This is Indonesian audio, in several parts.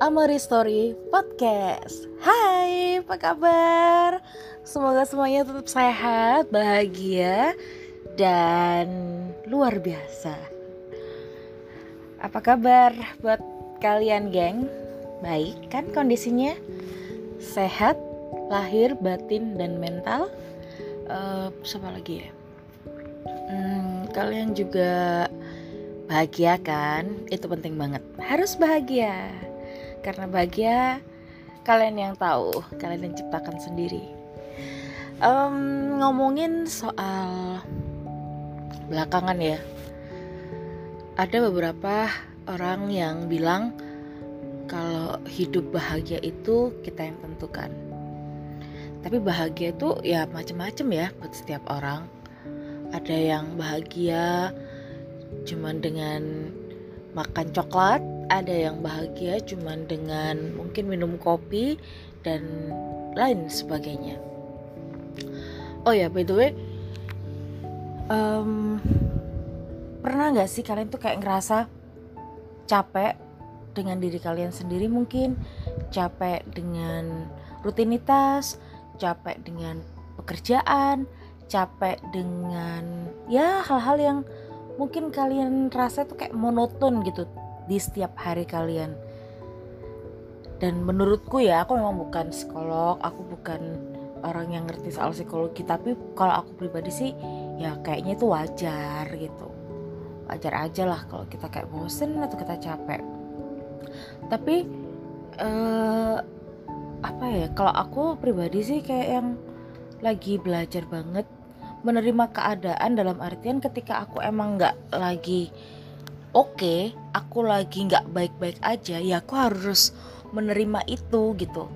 Amari Story Podcast Hai, apa kabar? Semoga semuanya tetap sehat, bahagia, dan luar biasa Apa kabar buat kalian geng? Baik kan kondisinya? Sehat, lahir, batin, dan mental? Uh, siapa lagi ya? Hmm, kalian juga bahagia kan? Itu penting banget Harus bahagia karena bahagia kalian yang tahu kalian yang ciptakan sendiri. Um, ngomongin soal belakangan ya. Ada beberapa orang yang bilang kalau hidup bahagia itu kita yang tentukan. Tapi bahagia itu ya macam-macam ya buat setiap orang. Ada yang bahagia cuman dengan makan coklat ada yang bahagia cuman dengan mungkin minum kopi dan lain sebagainya. Oh ya, by the way, um, pernah nggak sih kalian tuh kayak ngerasa capek dengan diri kalian sendiri mungkin, capek dengan rutinitas, capek dengan pekerjaan, capek dengan ya hal-hal yang mungkin kalian rasa tuh kayak monoton gitu di setiap hari kalian. Dan menurutku ya aku memang bukan psikolog aku bukan orang yang ngerti soal psikologi tapi kalau aku pribadi sih ya kayaknya itu wajar gitu. Wajar aja lah kalau kita kayak bosen atau kita capek. Tapi eh, apa ya kalau aku pribadi sih kayak yang lagi belajar banget menerima keadaan dalam artian ketika aku emang nggak lagi oke okay, aku lagi nggak baik-baik aja ya aku harus menerima itu gitu.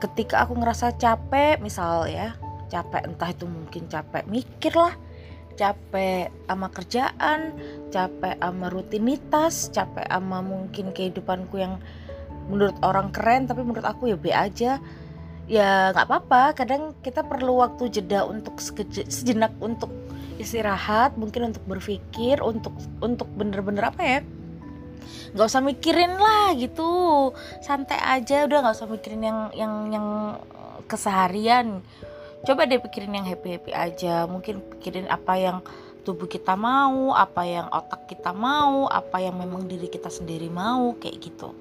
Ketika aku ngerasa capek misal ya capek entah itu mungkin capek mikir lah capek sama kerjaan capek sama rutinitas capek sama mungkin kehidupanku yang menurut orang keren tapi menurut aku ya be aja ya nggak apa-apa. Kadang kita perlu waktu jeda untuk sejenak untuk istirahat mungkin untuk berpikir untuk untuk bener-bener apa ya? Nggak usah mikirin lah gitu. Santai aja udah nggak usah mikirin yang yang yang keseharian. Coba deh pikirin yang happy happy aja. Mungkin pikirin apa yang tubuh kita mau apa yang otak kita mau apa yang memang diri kita sendiri mau kayak gitu.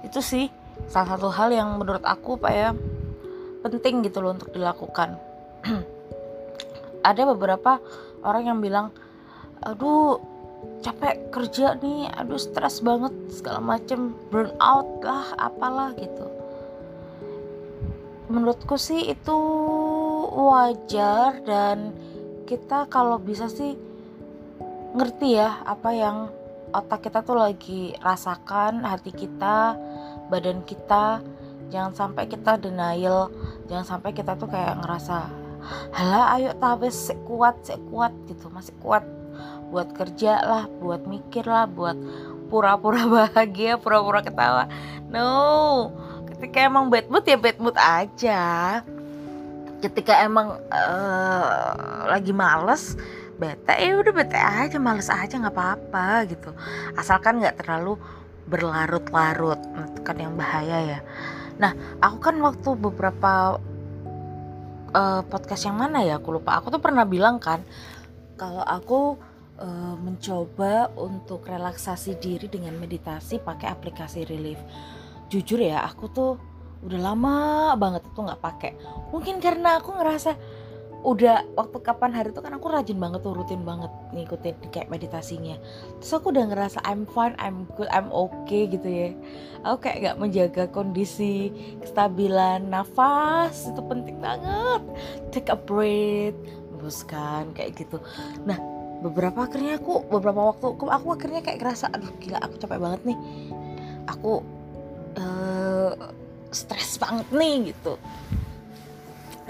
Itu sih salah satu hal yang menurut aku pak ya penting gitu loh untuk dilakukan ada beberapa orang yang bilang aduh capek kerja nih aduh stres banget segala macem burn out lah apalah gitu. Menurutku sih itu wajar dan kita kalau bisa sih ngerti ya apa yang otak kita tuh lagi rasakan hati kita badan kita. Jangan sampai kita denial jangan sampai kita tuh kayak ngerasa halah ayo tabes sekuat sekuat gitu masih kuat. Buat kerja lah buat mikir lah buat pura-pura bahagia pura-pura ketawa. No ketika emang bad mood ya bad mood aja. Ketika emang uh, lagi males bete ya udah bete aja males aja nggak apa-apa gitu. Asalkan nggak terlalu berlarut-larut itu kan yang bahaya ya. Nah aku kan waktu beberapa uh, podcast yang mana ya? Aku lupa. Aku tuh pernah bilang kan kalau aku uh, mencoba untuk relaksasi diri dengan meditasi pakai aplikasi relief. Jujur ya aku tuh udah lama banget itu nggak pakai. Mungkin karena aku ngerasa udah waktu kapan hari itu kan aku rajin banget tuh rutin banget ngikutin kayak meditasinya. Terus aku udah ngerasa I'm fine I'm good I'm okay gitu ya. Aku kayak gak menjaga kondisi kestabilan nafas itu penting banget. Take a breath hembuskan kayak gitu. Nah beberapa akhirnya aku beberapa waktu aku, aku akhirnya kayak ngerasa aduh gila aku capek banget nih. Aku uh, stres banget nih gitu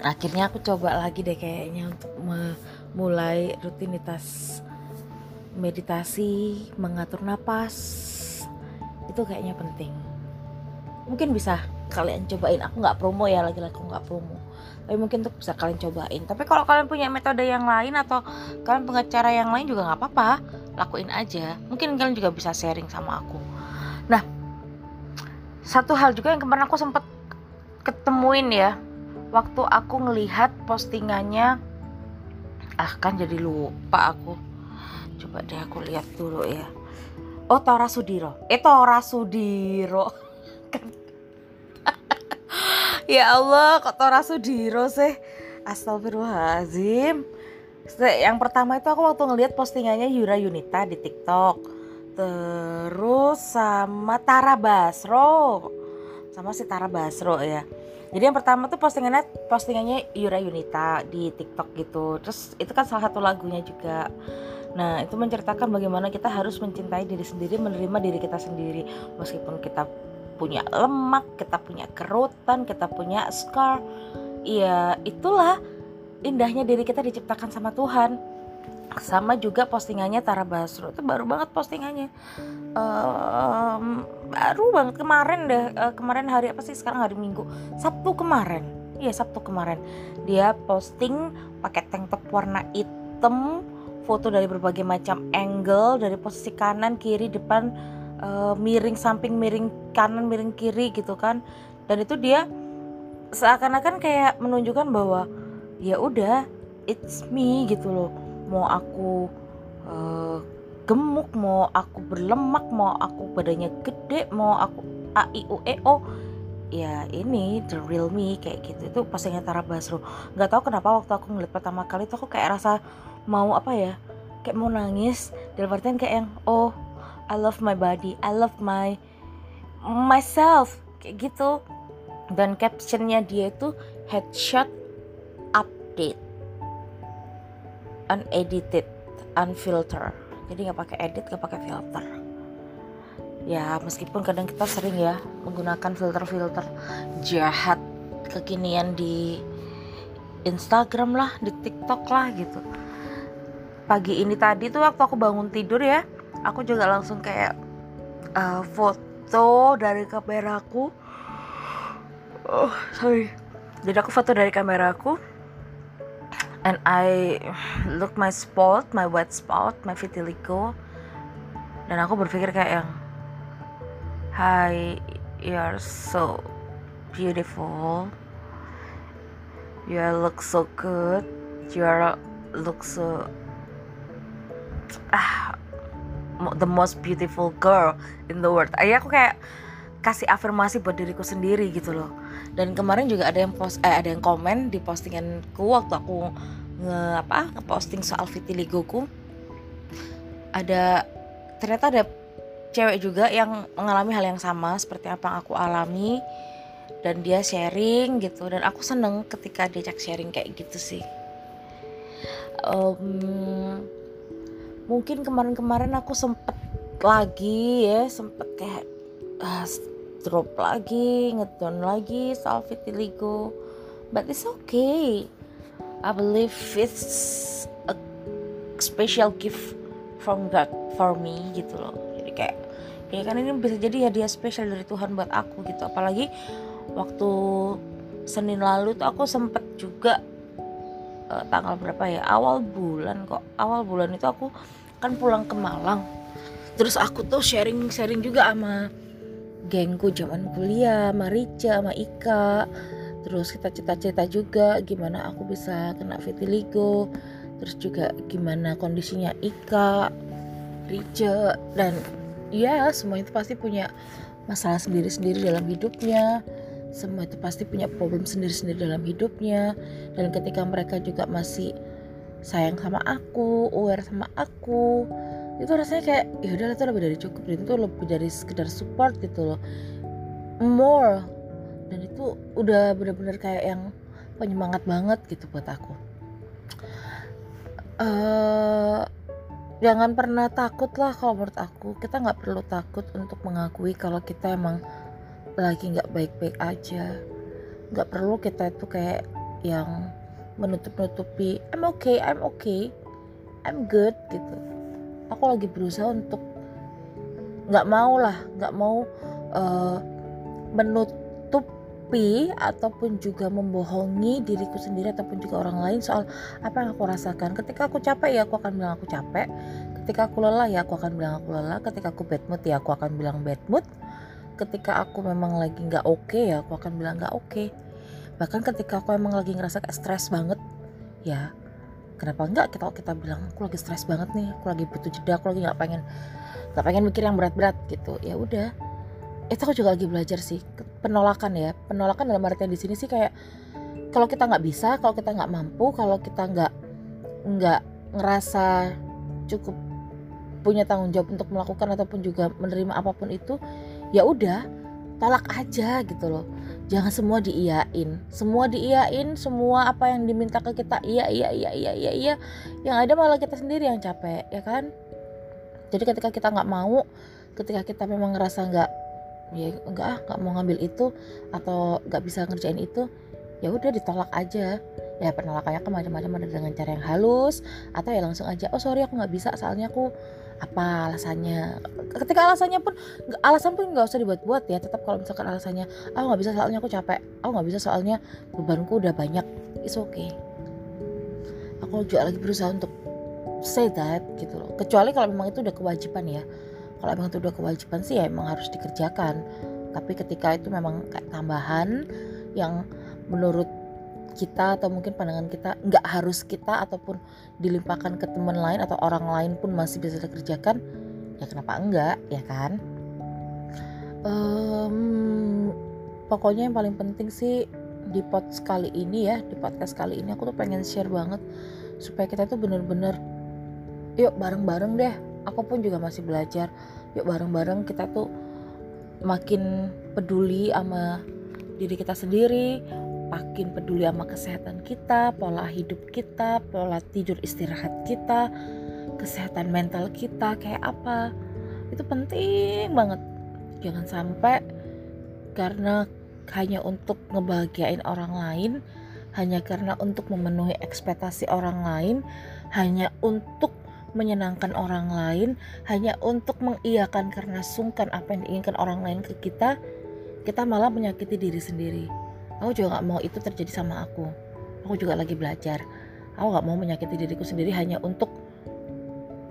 akhirnya aku coba lagi deh kayaknya untuk memulai rutinitas meditasi mengatur napas. Itu kayaknya penting. Mungkin bisa kalian cobain. Aku nggak promo ya lagi-lagi aku nggak promo. Tapi mungkin tuh bisa kalian cobain. Tapi kalau kalian punya metode yang lain atau kalian punya cara yang lain juga nggak apa-apa. Lakuin aja. Mungkin kalian juga bisa sharing sama aku. Nah satu hal juga yang kemarin aku sempat ketemuin ya waktu aku ngelihat postingannya ah kan jadi lupa aku. Coba deh aku lihat dulu ya. Oh Tora Sudiro. Eh Tora Sudiro. Ya Allah kok Tora Sudiro sih? Astagfirullahaladzim. Yang pertama itu aku waktu ngelihat postingannya Yura Yunita di TikTok. Terus sama Tara Basro. Sama si Tara Basro ya jadi yang pertama tuh postingannya postingannya Yura Yunita di TikTok gitu. Terus itu kan salah satu lagunya juga. Nah itu menceritakan bagaimana kita harus mencintai diri sendiri menerima diri kita sendiri. Meskipun kita punya lemak kita punya kerutan kita punya scar ya itulah indahnya diri kita diciptakan sama Tuhan sama juga postingannya Tara Basro. Itu baru banget postingannya. Um, baru banget kemarin deh. Uh, kemarin hari apa sih? Sekarang hari Minggu. Sabtu kemarin. Iya Sabtu kemarin. Dia posting pakai tank top warna hitam foto dari berbagai macam angle dari posisi kanan kiri depan uh, miring samping miring kanan miring kiri gitu kan. Dan itu dia seakan-akan kayak menunjukkan bahwa ya udah it's me gitu loh mau aku uh, gemuk mau aku berlemak mau aku badannya gede mau aku a i u e o ya ini the real me kayak gitu. Itu postingan Tara Basro. Nggak tahu kenapa waktu aku ngeliat pertama kali itu aku kayak rasa mau apa ya kayak mau nangis. Dalam artian kayak yang oh I love my body I love my myself kayak gitu. Dan captionnya dia itu headshot update unedited unfilter. Jadi nggak pakai edit nggak pakai filter. Ya meskipun kadang kita sering ya menggunakan filter-filter jahat kekinian di Instagram lah di TikTok lah gitu. Pagi ini tadi tuh waktu aku bangun tidur ya aku juga langsung kayak uh, foto dari kameraku. Oh sorry. Jadi aku foto dari kameraku and I look my spot my wet spot my vitiligo. Dan aku berpikir kayak yang hi you're so beautiful. You look so good. You look so ah the most beautiful girl in the world. Ayah aku kayak kasih afirmasi buat diriku sendiri gitu loh dan kemarin juga ada yang post eh ada yang komen di postinganku waktu aku nge apa ngeposting soal vitiligoku ada ternyata ada cewek juga yang mengalami hal yang sama seperti apa yang aku alami. Dan dia sharing gitu. Dan aku seneng ketika diajak sharing kayak gitu sih. Um, mungkin kemarin-kemarin aku sempet lagi ya sempet kayak uh, drop lagi ngedown lagi soal vitiligo but it's okay. I believe it's a special gift from God for me gitu loh. Jadi kayak ya kan ini bisa jadi hadiah spesial dari Tuhan buat aku gitu. Apalagi waktu Senin lalu tuh aku sempet juga uh, tanggal berapa ya? Awal bulan kok. Awal bulan itu aku kan pulang ke Malang. Terus aku tuh sharing sharing juga sama gengku zaman kuliah sama Rica sama Ika. Terus kita cerita-cerita juga gimana aku bisa kena vitiligo. Terus juga gimana kondisinya Ika Rice dan ya semua itu pasti punya masalah sendiri-sendiri dalam hidupnya. Semua itu pasti punya problem sendiri-sendiri dalam hidupnya. Dan ketika mereka juga masih sayang sama aku aware sama aku itu rasanya kayak ya udah itu lebih dari cukup itu lebih dari sekedar support gitu loh. More. Dan itu udah bener-bener kayak yang penyemangat banget gitu buat aku. Uh, jangan pernah takut lah kalau menurut aku. Kita nggak perlu takut untuk mengakui kalau kita emang lagi nggak baik-baik aja. Nggak perlu kita itu kayak yang menutup-nutupi I'm okay I'm okay I'm good gitu aku lagi berusaha untuk nggak mau lah nggak mau uh, menutup menutupi ataupun juga membohongi diriku sendiri ataupun juga orang lain soal apa yang aku rasakan. Ketika aku capek ya aku akan bilang aku capek. Ketika aku lelah ya aku akan bilang aku lelah. Ketika aku bad mood ya aku akan bilang bad mood. ketika aku memang lagi nggak oke okay, ya aku akan bilang nggak oke okay. bahkan ketika aku emang lagi ngerasa stres banget ya kenapa enggak kita kita bilang aku lagi stres banget nih aku lagi butuh jeda aku lagi nggak pengen nggak pengen mikir yang berat-berat gitu. Ya udah. Itu aku juga lagi belajar sih penolakan ya. Penolakan dalam artian di sini sih kayak kalau kita nggak bisa kalau kita nggak mampu kalau kita nggak nggak ngerasa cukup punya tanggung jawab untuk melakukan ataupun juga menerima apa pun itu ya udah tolak aja gitu loh jangan semua diiyain. Semua diiyain semua apa yang diminta ke kita iya iya iya iya iya iya. Yang ada malah kita sendiri yang capek ya kan? Jadi ketika kita nggak mau ketika kita memang ngerasa nggak ya nggak ah nggak mau ngambil itu atau nggak bisa ngerjain itu ya udah ditolak aja. Ya penolakannya ke macam-macam ada dengan cara yang halus atau ya langsung aja oh sorry aku nggak bisa soalnya aku apa alasannya? Ketika alasannya pun alasan pun nggak usah dibuat-buat ya. Tetap kalau misalkan alasannya aku nggak bisa soalnya aku capek. Aku nggak bisa soalnya bebanku udah banyak. Is okay. Aku juga lagi berusaha untuk say that gitu loh. Kecuali kalau memang itu udah kewajiban ya. Kalau memang itu udah kewajiban sih ya emang harus dikerjakan. Tapi ketika itu memang kayak tambahan yang menurut kita atau mungkin pandangan kita nggak harus kita ataupun dilimpahkan ke teman lain atau orang lain pun masih bisa dikerjakan ya kenapa enggak ya kan? Um, pokoknya yang paling penting sih di pot kali ini ya di podcast kali ini aku tuh pengen share banget supaya kita tuh bener-bener yuk bareng-bareng deh. Aku pun juga masih belajar yuk bareng-bareng kita tuh makin peduli sama diri kita sendiri makin peduli sama kesehatan kita, pola hidup kita, pola tidur istirahat kita, kesehatan mental kita kayak apa. Itu penting banget. Jangan sampai karena hanya untuk ngebahagiain orang lain, hanya karena untuk memenuhi ekspektasi orang lain, hanya untuk menyenangkan orang lain, hanya untuk mengiyakan karena sungkan apa yang diinginkan orang lain ke kita, kita malah menyakiti diri sendiri aku juga gak mau itu terjadi sama aku. Aku juga lagi belajar. Aku gak mau menyakiti diriku sendiri hanya untuk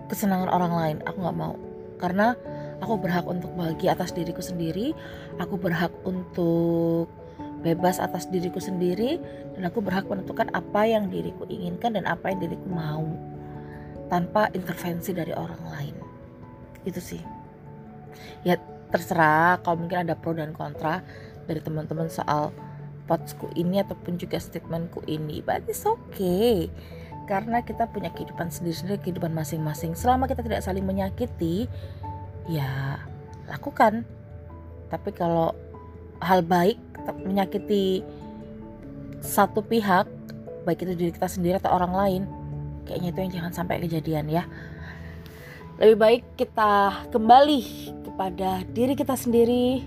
kesenangan orang lain. Aku gak mau. Karena aku berhak untuk bahagia atas diriku sendiri aku berhak untuk bebas atas diriku sendiri dan aku berhak menentukan apa yang diriku inginkan dan apa yang diriku mau tanpa intervensi dari orang lain. Itu sih. Ya terserah. Kalau mungkin ada pro dan kontra dari teman-teman soal quotesku ini ataupun juga statementku ini but it's okay. Karena kita punya kehidupan sendiri-sendiri kehidupan masing-masing. Selama kita tidak saling menyakiti ya lakukan. Tapi kalau hal baik menyakiti satu pihak baik itu diri kita sendiri atau orang lain kayaknya itu yang jangan sampai kejadian ya. Lebih baik kita kembali kepada diri kita sendiri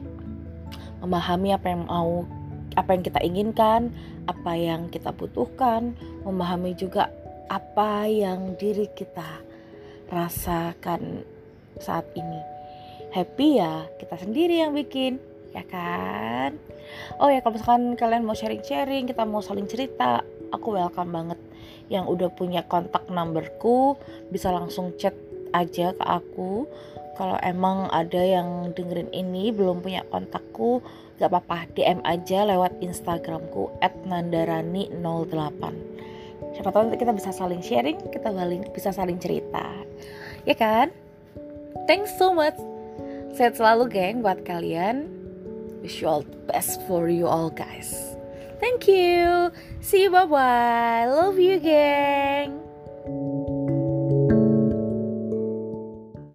memahami apa yang mau apa yang kita inginkan, apa yang kita butuhkan, memahami juga apa yang diri kita rasakan saat ini. Happy ya kita sendiri yang bikin, ya kan? Oh ya kalau misalkan kalian mau sharing-sharing, kita mau saling cerita, aku welcome banget. Yang udah punya kontak numberku bisa langsung chat aja ke aku. Kalau emang ada yang dengerin ini belum punya kontakku, gak apa-apa DM aja lewat Instagramku @nandarani08. Siapa tahu kita bisa saling sharing kita saling bisa saling cerita. Ya kan? Thanks so much. Sehat selalu geng buat kalian. Wish you all the best for you all guys. Thank you. See you bye bye love you geng